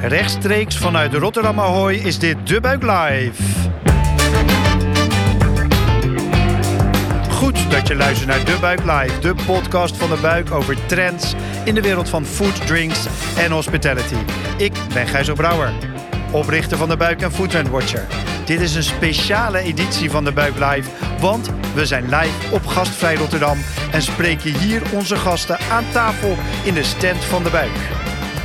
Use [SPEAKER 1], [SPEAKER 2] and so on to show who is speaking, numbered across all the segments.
[SPEAKER 1] Rechtstreeks vanuit Rotterdam Ahoy is dit De Buik Live. Goed dat je luistert naar De Buik Live, de podcast van De Buik over trends in de wereld van food, drinks en hospitality. Ik ben Gijs Brouwer, oprichter van De Buik en Food Trend Watcher. Dit is een speciale editie van De Buik Live, want we zijn live op Gastvrij Rotterdam en spreken hier onze gasten aan tafel in de stand van De Buik.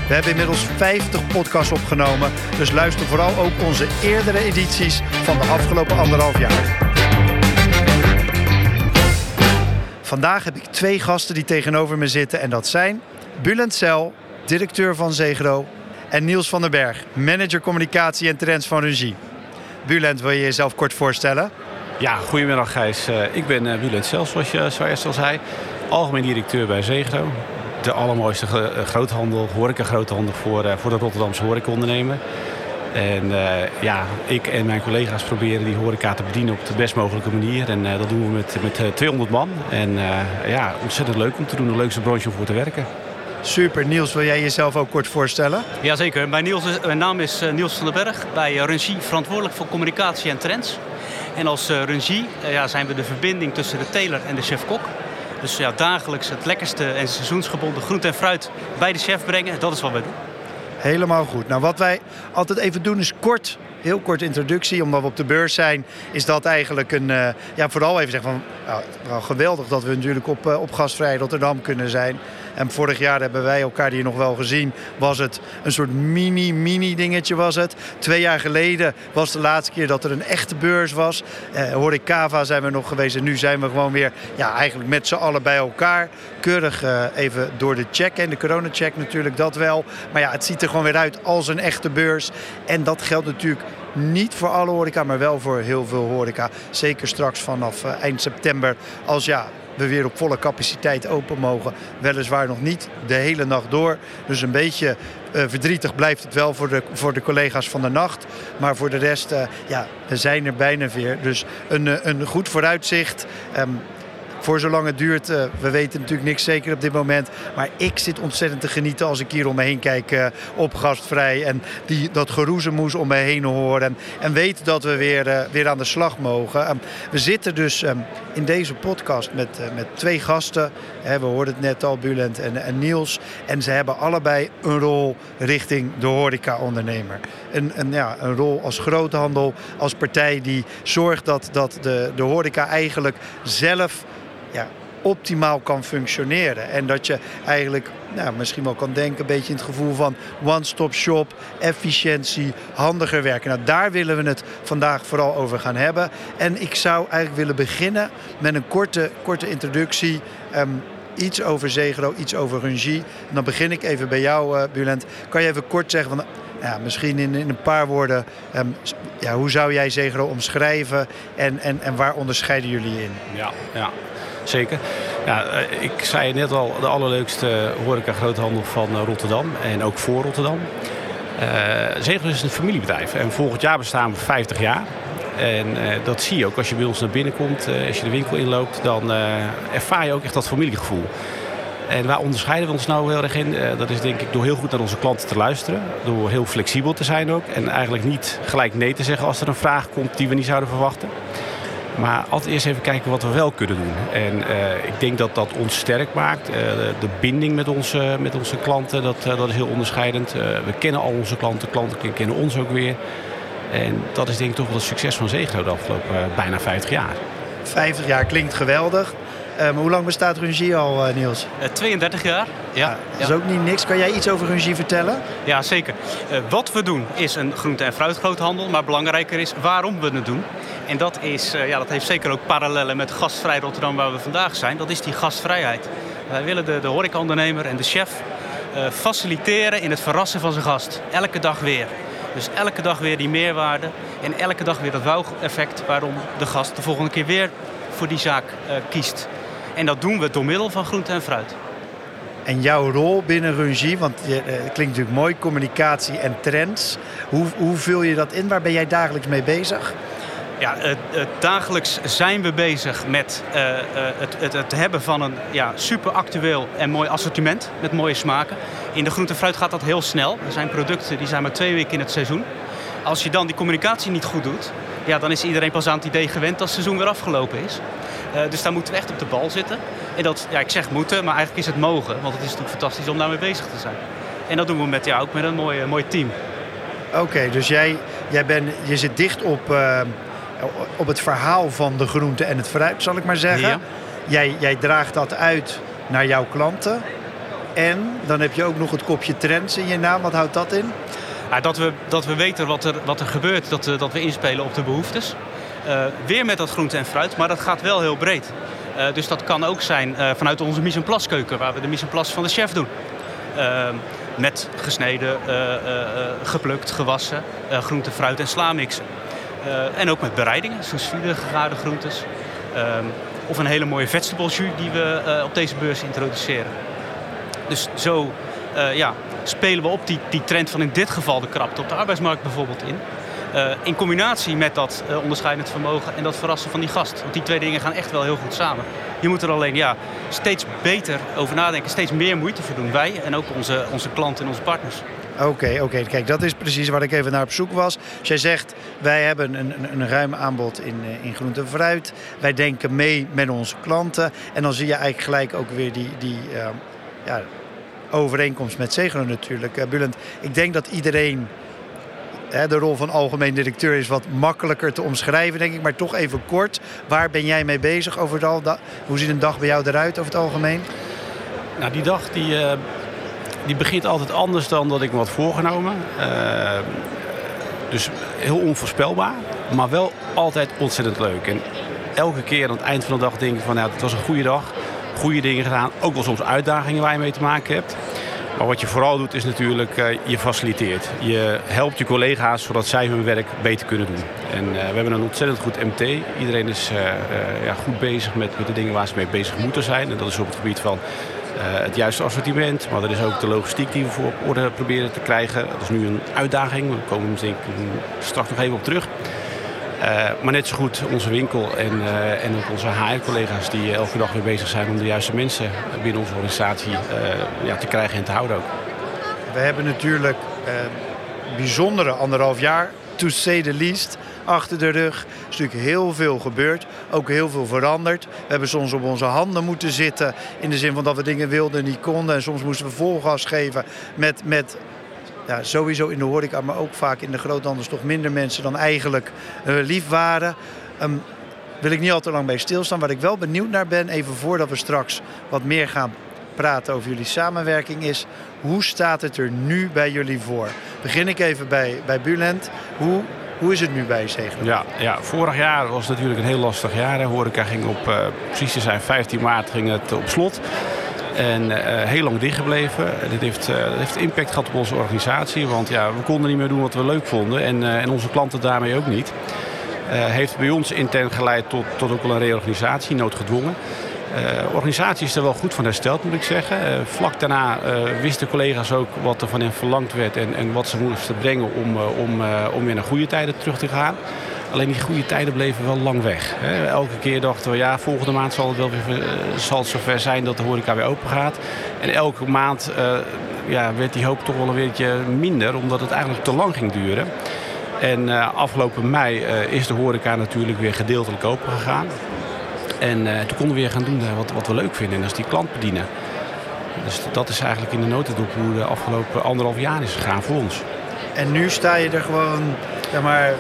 [SPEAKER 1] We hebben inmiddels 50 podcasts opgenomen, dus luister vooral ook onze eerdere edities van de afgelopen anderhalf jaar. Vandaag heb ik twee gasten die tegenover me zitten en dat zijn Bulent Cel, directeur van Zegro en Niels van den Berg, manager communicatie en trends van Rungie. Bulent, wil je jezelf kort voorstellen?
[SPEAKER 2] Ja, goedemiddag Gijs. Uh, ik ben uh, Bulent Cel, zoals je zojuist al zei. Algemeen directeur bij Zegro de allermooiste eh, groothandel, horeca groothandel voor, eh, voor de Rotterdamse horecaondernemer. En uh, ja, ik en mijn collega's proberen die horeca te bedienen op de best mogelijke manier. En uh, dat doen we met, met 200 man. En uh, ja, ontzettend leuk om te doen. De leukste branche om voor te werken.
[SPEAKER 1] Super. Niels, wil jij jezelf ook kort voorstellen?
[SPEAKER 3] Jazeker. Mijn, Niels, mijn naam is Niels van den Berg. Bij Rungie verantwoordelijk voor communicatie en trends. En als Rungie ja, zijn we de verbinding tussen de teler en de chef-kok. Dus ja, dagelijks het lekkerste en seizoensgebonden groente en fruit bij de chef brengen. Dat is wat we doen.
[SPEAKER 1] Helemaal goed. Nou, wat wij altijd even doen is kort heel kort introductie. Omdat we op de beurs zijn, is dat eigenlijk een... Uh, ja, vooral even zeggen van... Nou, geweldig dat we natuurlijk op, uh, op gastvrij Rotterdam kunnen zijn. En vorig jaar hebben wij elkaar hier nog wel gezien. Was het een soort mini-mini dingetje was het. Twee jaar geleden was de laatste keer dat er een echte beurs was. Kava zijn we nog geweest. En nu zijn we gewoon weer ja, eigenlijk met z'n allen bij elkaar. Keurig uh, even door de check. En de corona-check natuurlijk, dat wel. Maar ja, het ziet er gewoon weer uit als een echte beurs. En dat geldt natuurlijk niet voor alle horeca, maar wel voor heel veel horeca. Zeker straks vanaf uh, eind september. Als ja, we weer op volle capaciteit open mogen. Weliswaar nog niet de hele nacht door. Dus een beetje uh, verdrietig blijft het wel voor de, voor de collega's van de nacht. Maar voor de rest, uh, ja, we zijn er bijna weer. Dus een, een goed vooruitzicht. Um, voor zolang het duurt. Uh, we weten natuurlijk niks zeker op dit moment. Maar ik zit ontzettend te genieten als ik hier om me heen kijk uh, op gastvrij. En die, dat geroezemoes om me heen hoor. En, en weet dat we weer, uh, weer aan de slag mogen. Um, we zitten dus um, in deze podcast met, met twee gasten. We hoorden het net al, Bulent en, en Niels. En ze hebben allebei een rol richting de horeca-ondernemer. Een, een, ja, een rol als groothandel, als partij die zorgt dat, dat de, de horeca eigenlijk zelf optimaal kan functioneren. En dat je eigenlijk nou, misschien wel kan denken, een beetje in het gevoel van one-stop shop, efficiëntie, handiger werken. Nou, daar willen we het vandaag vooral over gaan hebben. En ik zou eigenlijk willen beginnen met een korte, korte introductie. Um, iets over Zegro, iets over Rungie. En dan begin ik even bij jou, uh, Bulent. Kan je even kort zeggen van, ja, misschien in, in een paar woorden, um, ja, hoe zou jij Zegro omschrijven en, en, en waar onderscheiden jullie in?
[SPEAKER 2] Ja, ja. Zeker. Ja, ik zei net al, de allerleukste horeca groothandel van Rotterdam en ook voor Rotterdam. Uh, is een familiebedrijf en volgend jaar bestaan we 50 jaar. En dat zie je ook als je bij ons naar binnen komt, als je de winkel inloopt, dan ervaar je ook echt dat familiegevoel. En waar onderscheiden we ons nou heel erg in? dat is denk ik door heel goed naar onze klanten te luisteren. Door heel flexibel te zijn ook. En eigenlijk niet gelijk nee te zeggen als er een vraag komt die we niet zouden verwachten. Maar altijd eerst even kijken wat we wel kunnen doen. En uh, ik denk dat dat ons sterk maakt. Uh, de binding met onze, met onze klanten, dat, uh, dat is heel onderscheidend. we kennen al onze klanten, klanten kennen ons ook weer. En dat is denk ik toch wel het succes van Zegro de afgelopen bijna 50 jaar.
[SPEAKER 1] 50 jaar klinkt geweldig. Um, hoe lang bestaat Rungie al, uh, Niels?
[SPEAKER 3] Uh, 32 jaar. Ja,
[SPEAKER 1] ja, dat is ook niet niks. Kan jij iets over Rungie vertellen?
[SPEAKER 3] Ja, zeker. Uh, wat we doen is een groente- en fruitgroothandel. Maar belangrijker is waarom we het doen. En dat, is, ja, dat heeft zeker ook parallellen met gastvrij Rotterdam waar we vandaag zijn. Dat is die gastvrijheid. Wij willen de, de horecaondernemer en de chef faciliteren in het verrassen van zijn gast. Elke dag weer. Dus elke dag weer die meerwaarde. En elke dag weer dat wauw-effect waarom de gast de volgende keer weer voor die zaak kiest. En dat doen we door middel van groente en fruit.
[SPEAKER 1] En jouw rol binnen Rungie, want het klinkt natuurlijk mooi, communicatie en trends. Hoe, hoe vul je dat in? Waar ben jij dagelijks mee bezig?
[SPEAKER 3] Ja, uh, dagelijks zijn we bezig met uh, het, het, het, hebben van een ja, super actueel en mooi assortiment met mooie smaken. In de groente en fruit gaat dat heel snel. Er zijn producten die zijn maar twee weken in het seizoen. Als je dan die communicatie niet goed doet, ja, dan is iedereen pas aan het idee gewend als het seizoen weer afgelopen is. dus daar moeten we echt op de bal zitten. En dat, ja, ik zeg moeten, maar eigenlijk is het mogen. Want het is natuurlijk fantastisch om daarmee bezig te zijn. En dat doen we met jou ook met een mooi, mooi team.
[SPEAKER 1] Oké, dus jij, jij ben, je zit dicht op, op het verhaal van de groente en het fruit, zal ik maar zeggen.
[SPEAKER 3] Ja.
[SPEAKER 1] Jij, jij draagt dat uit naar jouw klanten. En dan heb je ook nog het kopje trends in je naam. Wat houdt dat in?
[SPEAKER 3] Ja, dat, we, dat we weten wat er, wat er gebeurt, dat, we, dat we inspelen op de behoeftes. Uh, weer met dat groente en fruit, maar dat gaat wel heel breed. Uh, dus dat kan ook zijn uh, vanuit onze mise en place keuken, waar we de mise en place van de chef doen. met gesneden, geplukt, gewassen, groente, fruit en slamixen. en ook met bereidingen, zoals vide gegaarde groentes. of een hele mooie vegetable jus die we op deze beurs introduceren. Dus zo ja, spelen we op die, die trend van in dit geval de krapte op de arbeidsmarkt bijvoorbeeld in. Uh, in combinatie met dat uh, onderscheidend vermogen en dat verrassen van die gast. Want die twee dingen gaan echt wel heel goed samen. Je moet er alleen ja, steeds beter over nadenken, steeds meer moeite voor doen. Wij en ook onze, onze klanten en onze partners.
[SPEAKER 1] Oké, oké. Kijk, dat is precies waar ik even naar op zoek was. Als jij zegt, wij hebben een, een, een ruim aanbod in, uh, in groente en fruit. Wij denken mee met onze klanten. En dan zie je eigenlijk gelijk ook weer die, die ja, overeenkomst met Zegro natuurlijk. Bulent, ik denk dat iedereen de rol van algemeen directeur is wat makkelijker te omschrijven, denk ik. Maar toch even kort. Waar ben jij mee bezig overal? Hoe ziet een dag bij jou eruit over het algemeen?
[SPEAKER 2] Nou, die dag die, uh, die begint altijd anders dan dat ik me had voorgenomen. Uh, dus heel onvoorspelbaar, maar wel altijd ontzettend leuk. En elke keer aan het eind van de dag denk ik van... Nou, het was een goede dag, goede dingen gedaan. Ook wel soms uitdagingen waar je mee te maken hebt. Maar wat je vooral doet is natuurlijk, uh, je faciliteert. Je helpt je collega's zodat zij hun werk beter kunnen doen. En uh, we hebben een ontzettend goed MT. Iedereen is uh, ja, goed bezig met, met de dingen waar ze mee bezig moeten zijn. En dat is op het gebied van het juiste assortiment. Maar dat is ook de logistiek die we voor op orde proberen te krijgen. Dat is nu een uitdaging. We komen ik straks nog even op terug. Uh, maar net zo goed onze winkel en, uh, en ook onze HR-collega's die elke dag weer bezig zijn om de juiste mensen binnen onze organisatie ja, te krijgen en te houden.
[SPEAKER 1] We hebben natuurlijk bijzondere anderhalf jaar, to say the least, achter de rug. Er is natuurlijk heel veel gebeurd, ook heel veel veranderd. We hebben soms op onze handen moeten zitten in de zin van dat we dingen wilden en niet konden. En soms moesten we volgas geven met, met ja, sowieso in de horeca, maar ook vaak in de groothandels toch minder mensen dan eigenlijk uh, lief waren. Um, wil ik niet al te lang bij stilstaan. Waar ik wel benieuwd naar ben, even voordat we straks wat meer gaan praten over jullie samenwerking, is hoe staat het er nu bij jullie voor? Begin ik even bij, bij Bulent. Hoe, hoe is het nu bij Zegelen?
[SPEAKER 2] Ja, ja, vorig jaar was natuurlijk een heel lastig jaar. De horeca ging op, uh, precies te zijn, 15 maart ging het op slot. En uh, heel lang dichtgebleven. Dit heeft, uh, heeft impact gehad op onze organisatie. Want ja, we konden niet meer doen wat we leuk vonden. En, uh, en onze klanten daarmee ook niet. heeft bij ons intern geleid tot, tot ook wel een reorganisatie, noodgedwongen. De organisatie is er wel goed van hersteld, moet ik zeggen. vlak daarna wisten collega's ook wat er van hen verlangd werd en, en wat ze moesten brengen om, om, om weer naar goede tijden terug te gaan. Alleen die goede tijden bleven wel lang weg. Elke keer dachten we, ja, volgende maand zal het wel weer eh, zal het zover zijn dat de horeca weer open gaat. En elke maand uh, ja, werd die hoop toch wel een beetje minder, omdat het eigenlijk te lang ging duren. En uh, afgelopen mei is de horeca natuurlijk weer gedeeltelijk open gegaan. En toen konden we weer gaan doen wat, wat we leuk vinden, en dat is die klant bedienen. Dus dat is eigenlijk in de notendop hoe de afgelopen anderhalf jaar is gegaan voor ons.
[SPEAKER 1] En nu sta je er gewoon, zeg maar,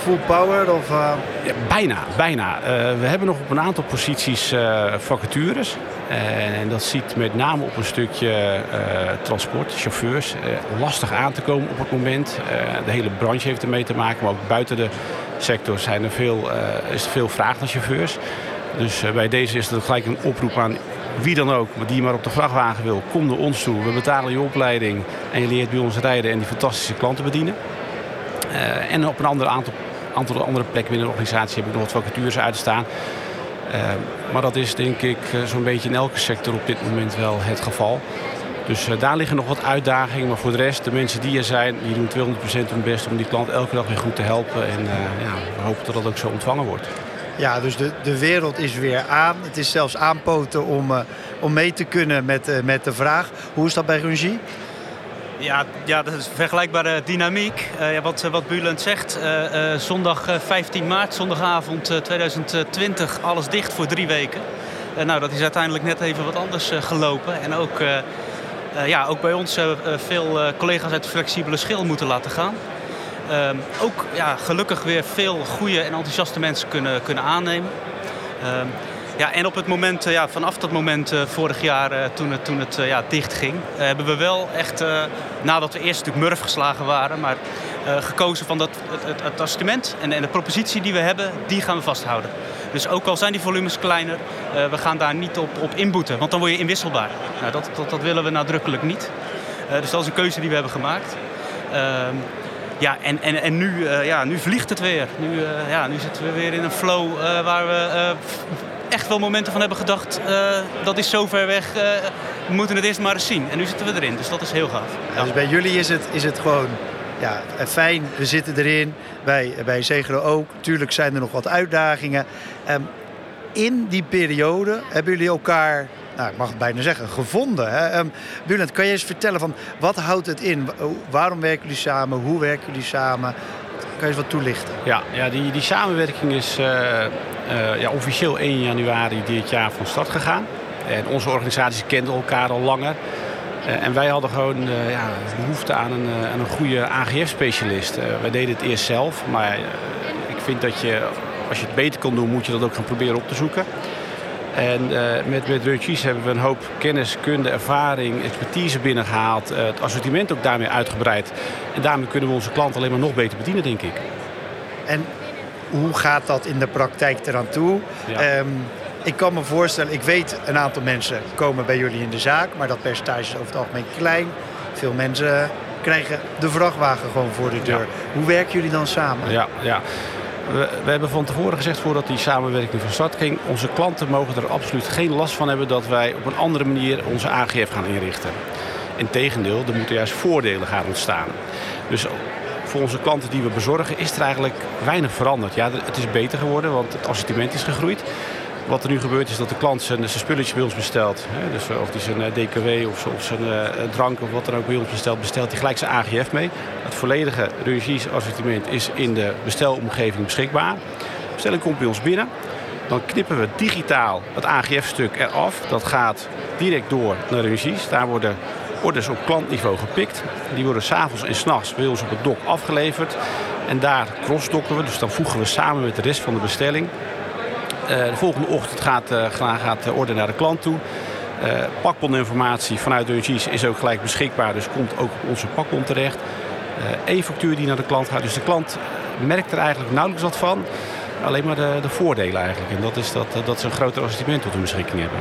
[SPEAKER 1] full power? Of, uh...
[SPEAKER 2] bijna, bijna. Uh, we hebben nog op een aantal posities uh, vacatures. en dat ziet met name op een stukje transport, chauffeurs. lastig aan te komen op het moment. de hele branche heeft ermee te maken, maar ook buiten de sector zijn er veel, is er veel vraag naar chauffeurs. Dus bij deze is er gelijk een oproep aan wie dan ook, die maar op de vrachtwagen wil, kom naar ons toe. We betalen je opleiding en je leert bij ons rijden en die fantastische klanten bedienen. En op een ander aantal aantal andere plekken binnen de organisatie heb ik nog wat vacatures uitstaan. Uh, maar dat is denk ik zo'n beetje in elke sector op dit moment wel het geval. Dus daar liggen nog wat uitdagingen. Maar voor de rest, de mensen die er zijn, die doen 200% hun best om die klant elke dag weer goed te helpen. En ja, we hopen dat dat ook zo ontvangen wordt.
[SPEAKER 1] Ja, dus de, de wereld is weer aan. Het is zelfs aanpoten om, om mee te kunnen met, met de vraag. Hoe is dat bij Rungie?
[SPEAKER 3] Ja, ja, dat is een vergelijkbare dynamiek. Uh, wat, wat Bulent zegt, uh, zondag 15 maart, zondagavond 2020, alles dicht voor drie weken. nou, dat is uiteindelijk net even wat anders gelopen. En ook, ja, ook bij ons veel collega's uit de flexibele schil moeten laten gaan. Ehm, ook ja, gelukkig weer veel goede en enthousiaste mensen kunnen, kunnen aannemen. Ja, en op het moment, ja, vanaf dat moment uh, vorig jaar uh, toen het, toen het ja, dicht ging, hebben we wel echt, nadat we eerst natuurlijk murf geslagen waren, maar gekozen van dat, het, het, het assortiment en, en, de propositie die we hebben, die gaan we vasthouden. Dus ook al zijn die volumes kleiner, we gaan daar niet op, op inboeten, want dan word je inwisselbaar. Nou, dat, dat, dat willen we nadrukkelijk niet. dus dat is een keuze die we hebben gemaakt. Ehm, ja, en, en, en nu, ja, nu vliegt het weer. Nu, ja, nu zitten we weer in een flow waar we echt wel momenten van hebben gedacht... Uh, dat is zo ver weg, uh, we moeten het eerst maar eens zien. En nu zitten we erin, dus dat is heel gaaf.
[SPEAKER 1] Ja. Dus bij jullie is het, is het gewoon ja, fijn, we zitten erin. Bij, bij Zegro ook. Tuurlijk zijn er nog wat uitdagingen. Um, in die periode hebben jullie elkaar nou, ik mag het bijna zeggen, gevonden. Hè? Um, Bulent, kan je eens vertellen van wat houdt het in? Waarom werken jullie samen? Hoe werken jullie samen? Kan je eens wat toelichten?
[SPEAKER 2] Ja, ja die, die samenwerking is uh, uh, ja, officieel 1 januari dit jaar van start gegaan. En onze organisaties kenden elkaar al langer. Uh, en wij hadden gewoon ja, behoefte aan een, aan een goede AGF-specialist. wij deden het eerst zelf, maar ik vind dat je, als je het beter kan doen, moet je dat ook gaan proberen op te zoeken. En uh, met, met hebben we een hoop kennis, kunde, ervaring, expertise binnengehaald. Het assortiment ook daarmee uitgebreid. En daarmee kunnen we onze klanten alleen maar nog beter bedienen, denk ik.
[SPEAKER 1] En hoe gaat dat in de praktijk eraan toe? Ja. Um, ik kan me voorstellen, ik weet een aantal mensen komen bij jullie in de zaak, maar dat percentage is over het algemeen klein. Veel mensen krijgen de vrachtwagen gewoon voor de deur. Ja. Hoe werken jullie dan samen?
[SPEAKER 2] Ja, ja. We, we, hebben van tevoren gezegd, voordat die samenwerking van start ging... onze klanten mogen er absoluut geen last van hebben... dat wij op een andere manier onze AGF gaan inrichten. Integendeel, er moeten juist voordelen gaan ontstaan. Dus voor onze klanten die we bezorgen is er eigenlijk weinig veranderd. Ja, het is beter geworden, want het assortiment is gegroeid. Wat er nu gebeurt is dat de klant zijn, spulletjes bij ons bestelt. Hè, dus of die zijn eh, DKW of, of zijn uh, drank of wat dan ook bij ons bestelt, bestelt hij gelijk zijn AGF mee. Het volledige Rungis assortiment is in de bestelomgeving beschikbaar. De bestelling komt bij ons binnen. Dan knippen we digitaal het AGF-stuk eraf. Dat gaat direct door naar Rungis. Daar worden orders op klantniveau gepikt. Die worden s'avonds en s'nachts bij ons op het dok afgeleverd. En daar crossdocken we, dus dan voegen we samen met de rest van de bestelling eh, de volgende ochtend gaat, uh, gaat de order naar de klant toe. Uh, pakboninformatie vanuit Dungees is ook gelijk beschikbaar, dus komt ook op onze pakbon terecht. E-factuur die naar de klant gaat. Dus de klant merkt er eigenlijk nauwelijks wat van. Alleen maar de, de voordelen eigenlijk. En dat is dat, dat ze een groter assortiment tot hun beschikking hebben.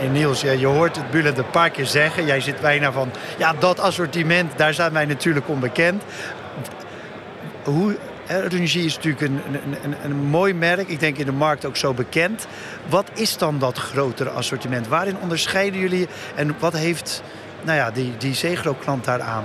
[SPEAKER 1] En Niels, je hoort het Bullet een paar keer zeggen. Jij zit bijna van, ja, dat assortiment, daar zijn wij natuurlijk onbekend. Hoe, Rungie is natuurlijk een, een, een, een, mooi merk. Ik denk in de markt ook zo bekend. Wat is dan dat grotere assortiment? Waarin onderscheiden jullie en wat heeft nou ja, die, die Zegro-klant daar aan?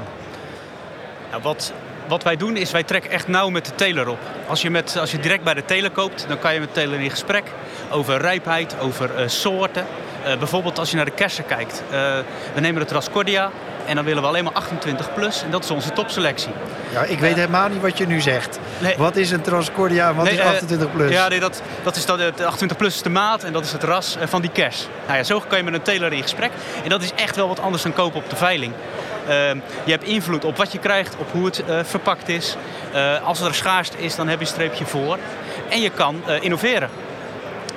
[SPEAKER 3] Nou, wat, wat wij doen is wij trekken echt nauw met de teler op. Als je, met, als je direct bij de teler koopt, dan kan je met de teler in gesprek over rijpheid, over uh, soorten. Uh, bijvoorbeeld als je naar de kersen kijkt. Uh, we nemen het Rascordia, en dan willen we alleen maar 28 plus. En dat is onze topselectie.
[SPEAKER 1] Ja, ik weet helemaal niet wat je nu zegt. Nee. Wat is een Transcordia en wat nee, is 28 eh, plus?
[SPEAKER 3] Ja, nee, dat, dat is dat, de 28 plus is de maat en dat is het ras eh, van die kers. Nou ja, zo kan je met een teler in gesprek. En dat is echt wel wat anders dan kopen op de veiling. Uh, je hebt invloed op wat je krijgt, op hoe het uh, verpakt is. Uh, als er schaarste is, dan heb je een streepje voor. En je kan innoveren.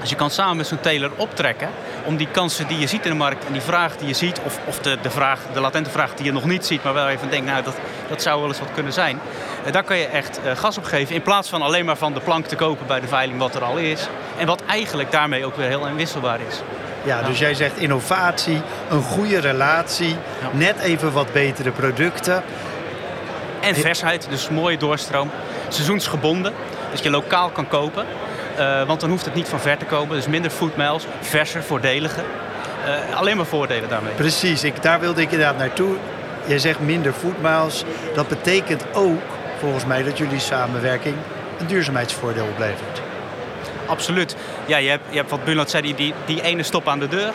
[SPEAKER 3] Dus je kan samen met zo'n teler optrekken om die kansen die je ziet in de markt en die vraag die je ziet, of, of de, de, vraag, de latente vraag die je nog niet ziet, maar wel even denkt, nou dat, dat zou wel eens wat kunnen zijn. Daar kan je echt gas op geven in plaats van alleen maar van de plank te kopen bij de veiling wat er al is. En wat eigenlijk daarmee ook weer heel inwisselbaar is.
[SPEAKER 1] Ja, dus jij zegt innovatie, een goede relatie, ja. net even wat betere producten.
[SPEAKER 3] En versheid, dus mooie doorstroom. Seizoensgebonden, dus je lokaal kan kopen. Uh, want dan hoeft het niet van ver te komen. Dus minder food miles, verser, voordeliger. alleen maar voordelen daarmee.
[SPEAKER 1] Precies, ik, daar wilde ik inderdaad naartoe. Jij zegt minder foodmiles. Dat betekent ook volgens mij dat jullie samenwerking een duurzaamheidsvoordeel oplevert.
[SPEAKER 3] Absoluut. Ja, je hebt, je hebt wat Bunland zei, die, die ene stop aan de deur.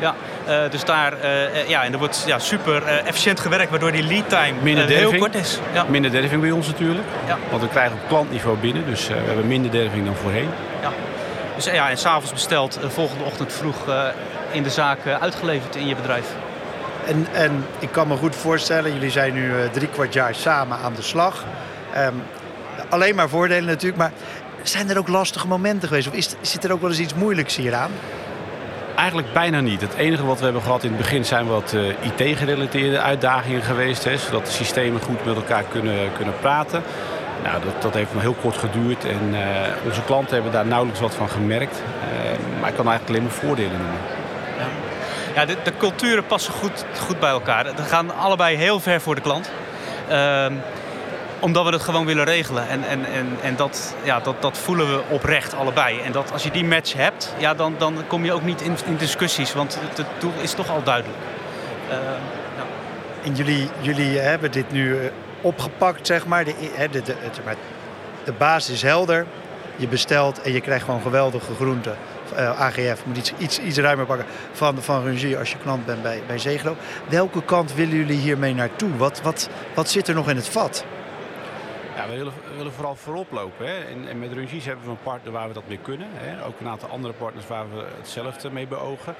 [SPEAKER 3] Ja, uh, dus daar, uh, ja, en er wordt ja, super uh, efficiënt gewerkt, waardoor die lead time
[SPEAKER 2] minder
[SPEAKER 3] heel kort is.
[SPEAKER 2] Ja. Minder derving bij ons natuurlijk. Ja. Want we krijgen op klantniveau binnen, dus we hebben minder derving dan voorheen.
[SPEAKER 3] Ja. Dus ja, en s'avonds besteld, volgende ochtend vroeg in de zaak uitgeleverd in je bedrijf.
[SPEAKER 1] En, en ik kan me goed voorstellen, jullie zijn nu drie kwart jaar samen aan de slag. Um, alleen maar voordelen natuurlijk, maar zijn er ook lastige momenten geweest? Of is, zit er ook wel eens iets moeilijks hieraan?
[SPEAKER 2] Eigenlijk bijna niet. Het enige wat we hebben gehad in het begin zijn wat uh, IT-gerelateerde uitdagingen geweest. Hè, zodat de systemen goed met elkaar kunnen, kunnen praten. Nou, dat, dat heeft nog heel kort geduurd en uh, onze klanten hebben daar nauwelijks wat van gemerkt. Uh, maar ik kan eigenlijk alleen maar voordelen noemen.
[SPEAKER 3] Ja, ja de, de, culturen passen goed, goed bij elkaar. We gaan allebei heel ver voor de klant. Omdat we het gewoon willen regelen. En, en, en, en dat, ja, dat, dat voelen we oprecht allebei. En dat als je die match hebt, ja, dan, dan kom je ook niet in, in discussies. Want het, doel is toch al duidelijk. Uh.
[SPEAKER 1] En jullie, jullie hebben dit nu eh, opgepakt, zeg maar. De, de, de, de basis is helder. Je bestelt en je krijgt gewoon geweldige groenten. Uh, AGF moet iets, iets, iets ruimer pakken van, van Rungie als je klant bent bij, bij Zegelo. Welke kant willen jullie hiermee naartoe? Wat, wat, wat zit er nog in het vat?
[SPEAKER 2] We willen, willen vooral voorop lopen. Hè. En, en, met Rungis hebben we een partner waar we dat mee kunnen. Hè. Ook een aantal andere partners waar we hetzelfde mee beogen.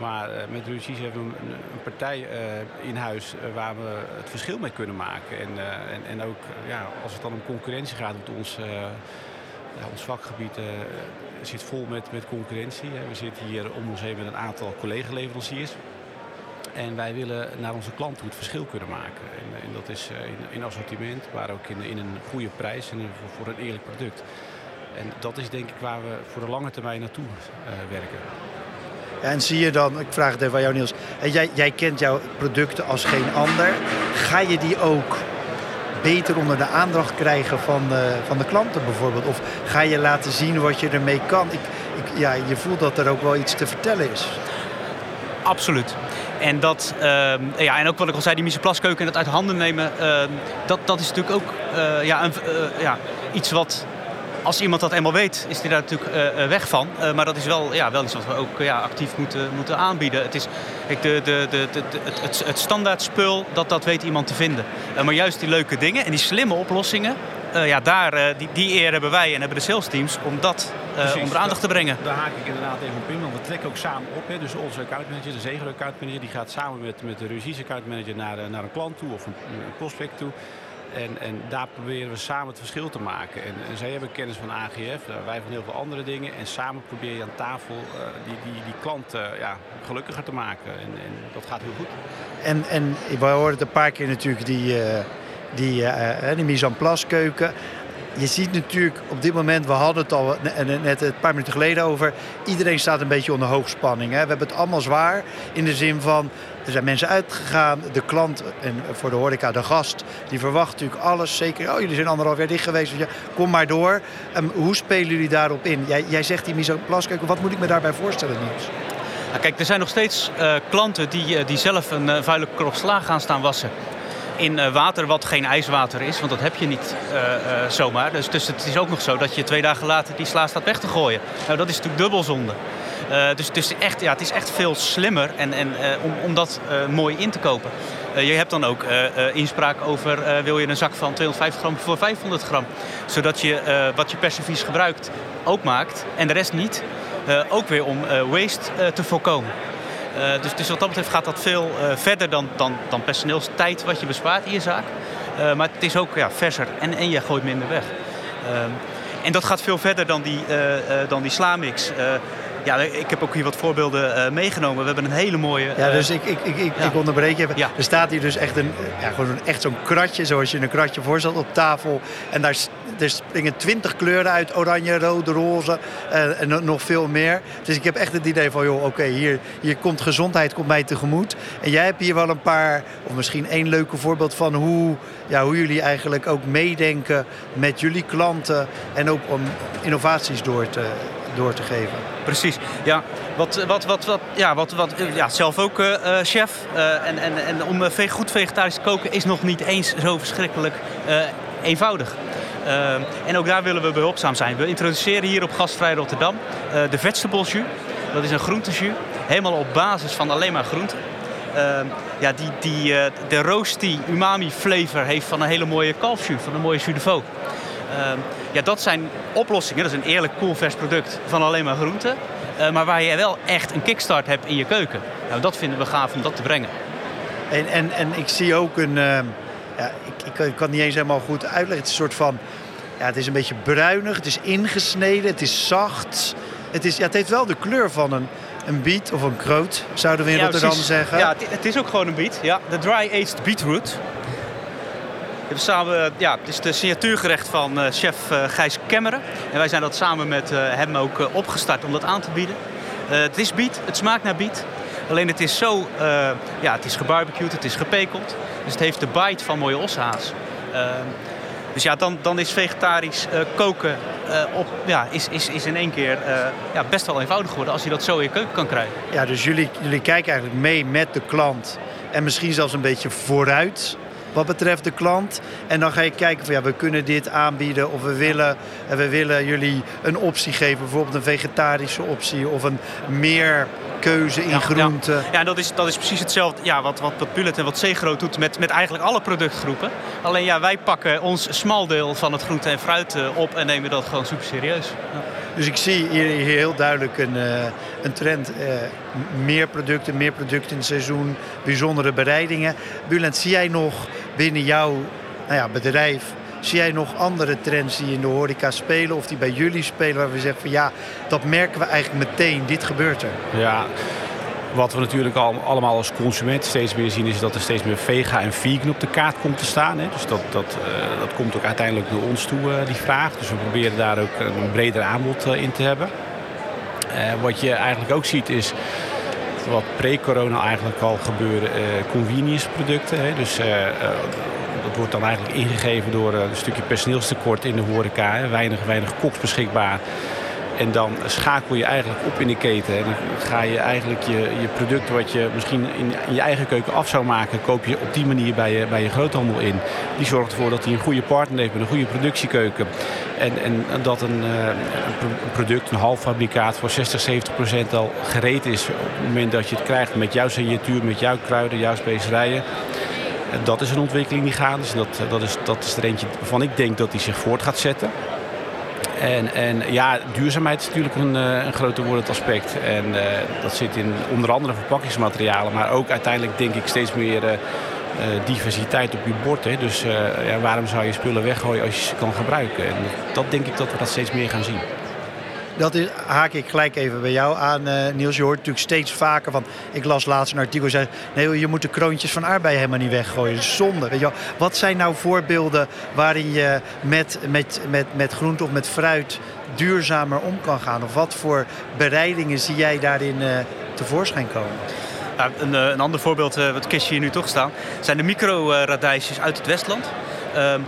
[SPEAKER 2] Maar uh, met Rungis hebben we een, een partij uh, in huis uh, waar we het verschil mee kunnen maken. En, en, en, ook ja, als het dan om concurrentie gaat, want ons, ja, ons vakgebied zit vol met, met concurrentie. We zitten hier om ons heen met een aantal collega-leveranciers. En wij willen naar onze klant toe het verschil kunnen maken. En, en dat is in, in, assortiment, maar ook in, in een goede prijs en voor, voor, een eerlijk product. En dat is denk ik waar we voor de lange termijn naartoe uh, werken.
[SPEAKER 1] Ja, en zie je dan, ik vraag het even aan jou Niels, jij, jij kent jouw producten als geen ander. Ga je die ook beter onder de aandacht krijgen van de, van de klanten bijvoorbeeld? Of ga je laten zien wat je ermee kan? Ik, ik, ja, je voelt dat er ook wel iets te vertellen is.
[SPEAKER 3] Absoluut. En, dat, uh, ja, en ook wat ik al zei, die misoplaskeuken en dat uit handen nemen, uh, dat, dat is natuurlijk ook uh, ja, een, eh, ja, iets wat als iemand dat eenmaal weet, is hij daar natuurlijk uh, weg van. Maar dat is wel, ja, wel iets wat we ook ja, actief moeten, moeten aanbieden. Het is ik, de, de, de, het, het standaard spul, dat, dat weet iemand te vinden. Maar juist die leuke dingen en die slimme oplossingen, ja, daar, die, die eer hebben wij en hebben de sales teams om dat uh, onder aandacht te brengen.
[SPEAKER 2] Daar haak ik inderdaad even op in, want we trekken ook samen op. Hè. Dus onze accountmanager, de Zegel accountmanager, die gaat samen met, met de Russisch accountmanager naar, naar een klant toe of een, een prospect toe. En, en, daar proberen we samen het verschil te maken. En, en zij hebben kennis van AGF, wij van heel veel andere dingen. En samen probeer je aan tafel uh, die, die, die klant uh, ja, gelukkiger te maken. En, en, dat gaat heel goed.
[SPEAKER 1] En, en we horen het een paar keer natuurlijk, die, uh, die, die mise en place keuken je ziet natuurlijk op dit moment, we hadden het al net een paar minuten geleden over. Iedereen staat een beetje onder hoogspanning. Hè. We hebben het allemaal zwaar in de zin van. Er zijn mensen uitgegaan, de klant en voor de horeca de gast, die verwacht natuurlijk alles. Zeker, oh jullie zijn anderhalf jaar dicht geweest, ja, kom maar door. Um, hoe spelen jullie daarop in? Jij, jij zegt die mise plaskeuken, wat moet ik me daarbij voorstellen Niels?
[SPEAKER 3] Nou, kijk, er zijn nog steeds uh, klanten die, uh, die zelf een uh, vuile krop sla gaan staan wassen in uh, water wat geen ijswater is. Want dat heb je niet uh, uh, zomaar. Dus, dus, het is ook nog zo dat je twee dagen later die sla staat weg te gooien. Nou, dat is natuurlijk dubbelzonde. dus, dus echt, ja, het is echt veel slimmer en, en, om, om dat mooi in te kopen. je hebt dan ook inspraak over wil je een zak van 250 gram voor 500 gram. Zodat je wat je per servies gebruikt ook maakt en de rest niet. ook weer om waste te voorkomen. Uh, dus, dus, wat dat betreft gaat dat veel uh, verder dan, dan, dan personeelstijd wat je bespaart in je zaak. Uh, maar het is ook ja, verser en, en je gooit minder weg. Ehm, en dat gaat veel verder dan die, dan die slamix. Ja, ik heb ook hier wat voorbeelden meegenomen. We hebben een hele mooie...
[SPEAKER 1] ja, dus ik, ik, ik, ja. ik onderbreek je. Ja. Er staat hier dus echt, een, ja, gewoon echt zo'n kratje, zoals je een kratje voorstelt, op tafel. En daar er springen twintig kleuren uit. Oranje, rood, roze uh, en nog veel meer. Dus ik heb echt het idee van, joh, oké, okay, hier, hier komt gezondheid komt mij tegemoet. En jij hebt hier wel een paar, of misschien één leuke voorbeeld van hoe, ja, hoe jullie eigenlijk ook meedenken met jullie klanten. En ook om innovaties door te, door te geven.
[SPEAKER 3] Precies. Ja, wat, wat, wat, wat, ja, wat, wat, ja zelf ook uh, chef. Uh, en, en, en om goed vegetarisch te koken is nog niet eens zo verschrikkelijk eenvoudig. en ook daar willen we behulpzaam zijn. We introduceren hier op Gastvrij Rotterdam de vegetable jus. Dat is een groentejus, helemaal op basis van alleen maar groenten. ja, die, die, de roasty umami flavor heeft van een hele mooie kalfjus, van een mooie jus de veau. Ehm, ja, dat zijn oplossingen. Dat is een eerlijk cool vers product van alleen maar groenten. Uh, maar waar je wel echt een kickstart hebt in je keuken. Nou, dat vinden we gaaf om dat te brengen.
[SPEAKER 1] En, en, en ik zie ook een... Uh, ja, ik, ik, kan het niet eens helemaal goed uitleggen. Het is een soort van... Ja, het is een beetje bruinig. Het is ingesneden. Het is zacht. Het, is, ja, het heeft wel de kleur van een, een biet of een kroot, zouden we in ja, Rotterdam zeggen.
[SPEAKER 3] Ja, het, het, is ook gewoon een biet. Ja, de dry-aged beetroot. We samen, ja, het is de signatuurgerecht van uh, chef uh, Gijs Kemmeren. En wij zijn dat samen met hem ook opgestart om dat aan te bieden. het is biet, het smaakt naar biet. Alleen het is zo, ja, het is gebarbecued, het is gepekeld. Dus het heeft de bite van mooie ossehaas. dus ja, dan, dan is vegetarisch koken op, ja, is, is, is in één keer ja, best wel eenvoudig geworden als je dat zo in je keuken kan krijgen.
[SPEAKER 1] Ja, dus jullie, jullie kijken eigenlijk mee met de klant en misschien zelfs een beetje vooruit wat betreft de klant. En dan ga je kijken van ja, we kunnen dit aanbieden of we willen, we willen jullie een optie geven. Bijvoorbeeld een vegetarische optie of een meer keuze in groenten.
[SPEAKER 3] Ja, ja dat, is, dat is precies hetzelfde ja, wat, wat, wat Bullet en wat Zegro doet met, met eigenlijk alle productgroepen. Alleen ja, wij pakken ons smaldeel van het groente en fruit eh, op en nemen dat gewoon super serieus. Ja.
[SPEAKER 1] Dus ik zie hier heel duidelijk een, uh, een trend. Uh, meer producten, meer producten in het seizoen, bijzondere bereidingen. Bulent, zie jij nog binnen jouw nou ja, bedrijf Zie jij nog andere trends die in de horeca spelen of die bij jullie spelen waar we zeggen van ja, dat merken we eigenlijk meteen, dit gebeurt er?
[SPEAKER 2] Ja, wat we natuurlijk al, allemaal als consument steeds meer zien is dat er steeds meer vega en vegan op de kaart komt te staan. Hè. Dus dat, dat, uh, dat komt ook uiteindelijk door ons toe, uh, die vraag. Dus we proberen daar ook een breder aanbod uh, in te hebben. wat je eigenlijk ook ziet is wat pre-corona eigenlijk al gebeurde, convenience producten. Hè. Dus dat wordt dan eigenlijk ingegeven door een stukje personeelstekort in de horeca. Weinig, weinig koks beschikbaar. En dan schakel je eigenlijk op in de keten. En dan ga je eigenlijk je, je product wat je misschien in, je eigen keuken af zou maken, koop je op die manier bij je, bij je groothandel in. Die zorgt ervoor dat hij een goede partner heeft met een goede productiekeuken. En, en, dat een, eh, product, een halffabrikaat voor 60, 70 procent al gereed is op het moment dat je het krijgt met jouw signatuur, met jouw kruiden, jouw specerijen. Dat is een ontwikkeling die gaande is. Dat, dat, is, dat is er eentje waarvan ik denk dat die zich voort gaat zetten. En, en ja, duurzaamheid is natuurlijk een, eh, een groter wordend aspect. En uh, dat zit in onder andere verpakkingsmaterialen, maar ook uiteindelijk denk ik steeds meer uh, diversiteit op je bord. Hè. Dus ja, waarom zou je spullen weggooien als je ze kan gebruiken? En dat denk ik dat we dat steeds meer gaan zien
[SPEAKER 1] dat is, haak ik gelijk even bij jou aan, uh, Niels. Je hoort natuurlijk steeds vaker van... Ik las laatst een artikel, zei... Nee, je moet de kroontjes van aardbeien helemaal niet weggooien. Zonde. Weet je. Wat zijn nou voorbeelden waarin je met, met, met, met groente of met fruit duurzamer om kan gaan? Of wat voor bereidingen zie jij daarin uh, tevoorschijn komen?
[SPEAKER 3] Een, eh, een, ander voorbeeld, wat kistje hier nu toch staan, zijn de micro-radijsjes uit het Westland. Ehm,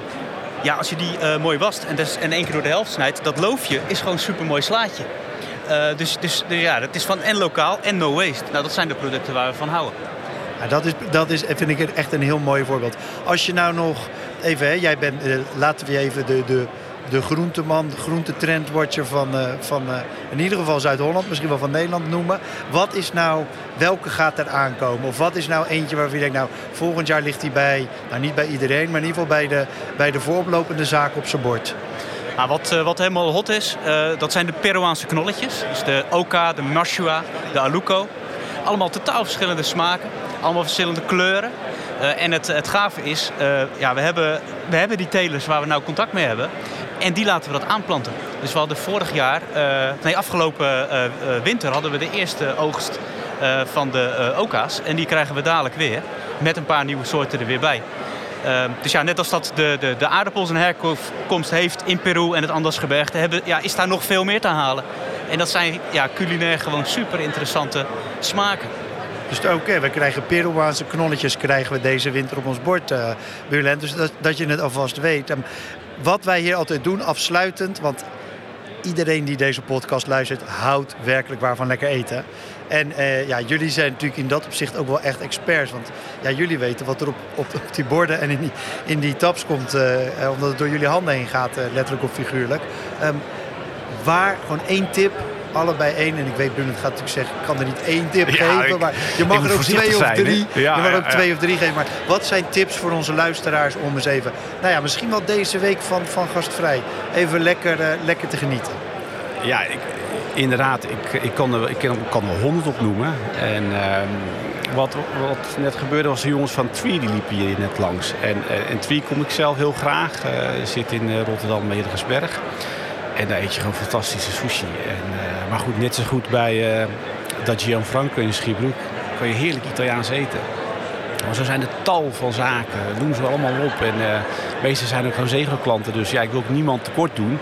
[SPEAKER 3] ja, als je die uh, mooi wast en, dus, en één keer door de helft snijdt, dat loofje is gewoon een super mooi slaatje. Uh, dus, dus ja, het is van en lokaal en no waste. Nou, dat zijn de producten waar we van houden.
[SPEAKER 1] Ja, dat, is, dat is, vind ik echt een heel mooi voorbeeld. Als je nou nog even, hè, jij bent, uh, laten we even de, de, de groenteman, de groentetrendwatcher van, uh, van uh, in ieder geval Zuid-Holland, misschien wel van Nederland noemen. Wat is nou, welke gaat er aankomen? Of wat is nou eentje waarvan je denkt, nou volgend jaar ligt hij bij, nou niet bij iedereen, maar in ieder geval bij de, bij de vooroplopende zaak op zijn bord?
[SPEAKER 3] Nou, wat, uh, wat helemaal hot is, dat zijn de Peruaanse knolletjes. Dus de Oka, de Mashua, de Aluco. Allemaal totaal verschillende smaken, allemaal verschillende kleuren. en het, het gave is, ja, we, hebben, we hebben die telers waar we nou contact mee hebben. En die laten we dat aanplanten. Dus we hadden vorig jaar, uh, nee afgelopen uh, winter hadden we de eerste oogst van de oka's. En die krijgen we dadelijk weer. Met een paar nieuwe soorten er weer bij. dus ja, net als dat de, de, de aardappels een herkomst heeft in Peru en het Andesgebergte, hebben, ja, is daar nog veel meer te halen. En dat zijn ja, culinair gewoon super interessante smaken.
[SPEAKER 1] Dus oké, we krijgen Peruaanse knolletjes krijgen we deze winter op ons bord, uh. Dus dat, dat je het alvast weet wat wij hier altijd doen, afsluitend. Want iedereen die deze podcast luistert, houdt werkelijk waar van lekker eten. En uh, ja, jullie zijn natuurlijk in dat opzicht ook wel echt experts. Want ja, jullie weten wat er op, op, die borden en in die, in die tabs komt. Uh, omdat het door jullie handen heen gaat, letterlijk of figuurlijk. Um, waar gewoon één tip allebei één. En ik weet, Bruno gaat natuurlijk zeggen, ik kan er niet één tip ja, geven. Ik, maar je mag er ook twee of drie. Ja, je mag ook twee of drie geven. Maar wat zijn tips voor onze luisteraars om eens even, nou ja, misschien wel deze week van, van gastvrij, even lekker, uh, lekker te genieten?
[SPEAKER 2] Ja, ik, inderdaad, ik, ik, kan er, ik kan er honderd opnoemen. En uh, wat, wat net gebeurde was de jongens van Twee die liepen hier net langs. En, en Twee kom ik zelf heel graag. Uh, zit in Rotterdam, Medegensberg. En daar eet je gewoon fantastische sushi. En, uh, maar goed, net zo goed bij uh, dat Gianfranco in Schiebroek kan je heerlijk Italiaans eten. Maar zo zijn er tal van zaken. Dat doen ze allemaal op. En de meeste zijn ook gewoon zegelklanten. Dus ja, ik wil ook niemand tekort doen.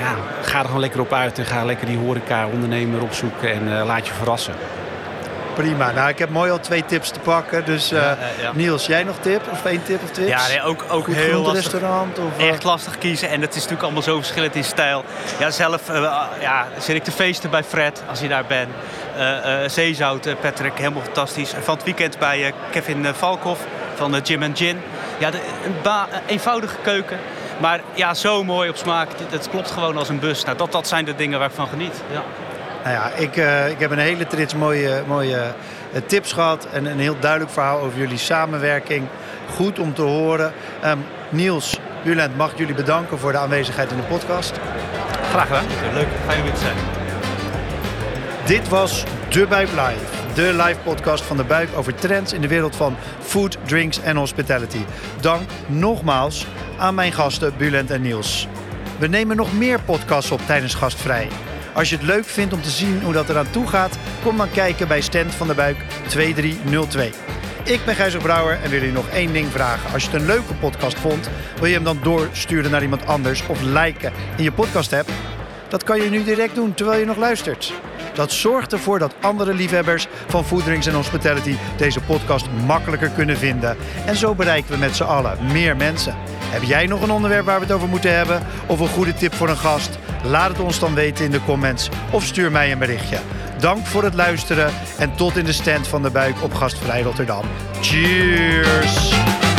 [SPEAKER 2] ja, ga er gewoon lekker op uit en ga lekker die horeca-ondernemer opzoeken en laat je verrassen.
[SPEAKER 1] Prima. Nou, ik heb mooi al twee tips te pakken. Dus uh, ja, ja. Niels, jij nog tip? Of één tip of tips?
[SPEAKER 3] Ja, nee, ook, ook Goed heel lastig. restaurant? Of, Echt lastig kiezen. En het is natuurlijk allemaal zo verschillend in stijl. Ja, zelf uh, ja, zit ik te feesten bij Fred, als je daar bent. Uh, zeezout, Patrick, helemaal fantastisch. Van het weekend bij Kevin Valkhoff van Jim and Gin. Ja, de, een eenvoudige keuken. Maar ja, zo mooi op smaak. Het klopt gewoon als een bus. Nou, dat, dat zijn de dingen waar ik van geniet. Ja.
[SPEAKER 1] Nou ja, ik, uh, ik heb een hele trits mooie, mooie uh, tips gehad en een heel duidelijk verhaal over jullie samenwerking. Goed om te horen. Um, Niels, Bulent, mag ik jullie bedanken voor de aanwezigheid in de podcast.
[SPEAKER 3] Graag gedaan. Leuk, fijn weer te zijn.
[SPEAKER 1] Dit was De Buik Live. De live podcast van De Buik over trends in de wereld van food, drinks en hospitality. Dank nogmaals aan mijn gasten Bulent en Niels. We nemen nog meer podcasts op tijdens Gastvrij. Als je het leuk vindt om te zien hoe dat eraan toe gaat, kom dan kijken bij Stand van de Buik 2302. Ik ben Gijzer Brouwer en wil jullie nog één ding vragen. Als je het een leuke podcast vond, wil je hem dan doorsturen naar iemand anders of liken in je podcast app? Dat kan je nu direct doen terwijl je nog luistert. Dat zorgt ervoor dat andere liefhebbers van food, drinks en hospitality deze podcast makkelijker kunnen vinden. En zo bereiken we met z'n allen meer mensen. Heb jij nog een onderwerp waar we het over moeten hebben? Of een goede tip voor een gast? Laat het ons dan weten in de comments of stuur mij een berichtje. Dank voor het luisteren en tot in de stand van de buik op Gastvrij Rotterdam. Cheers!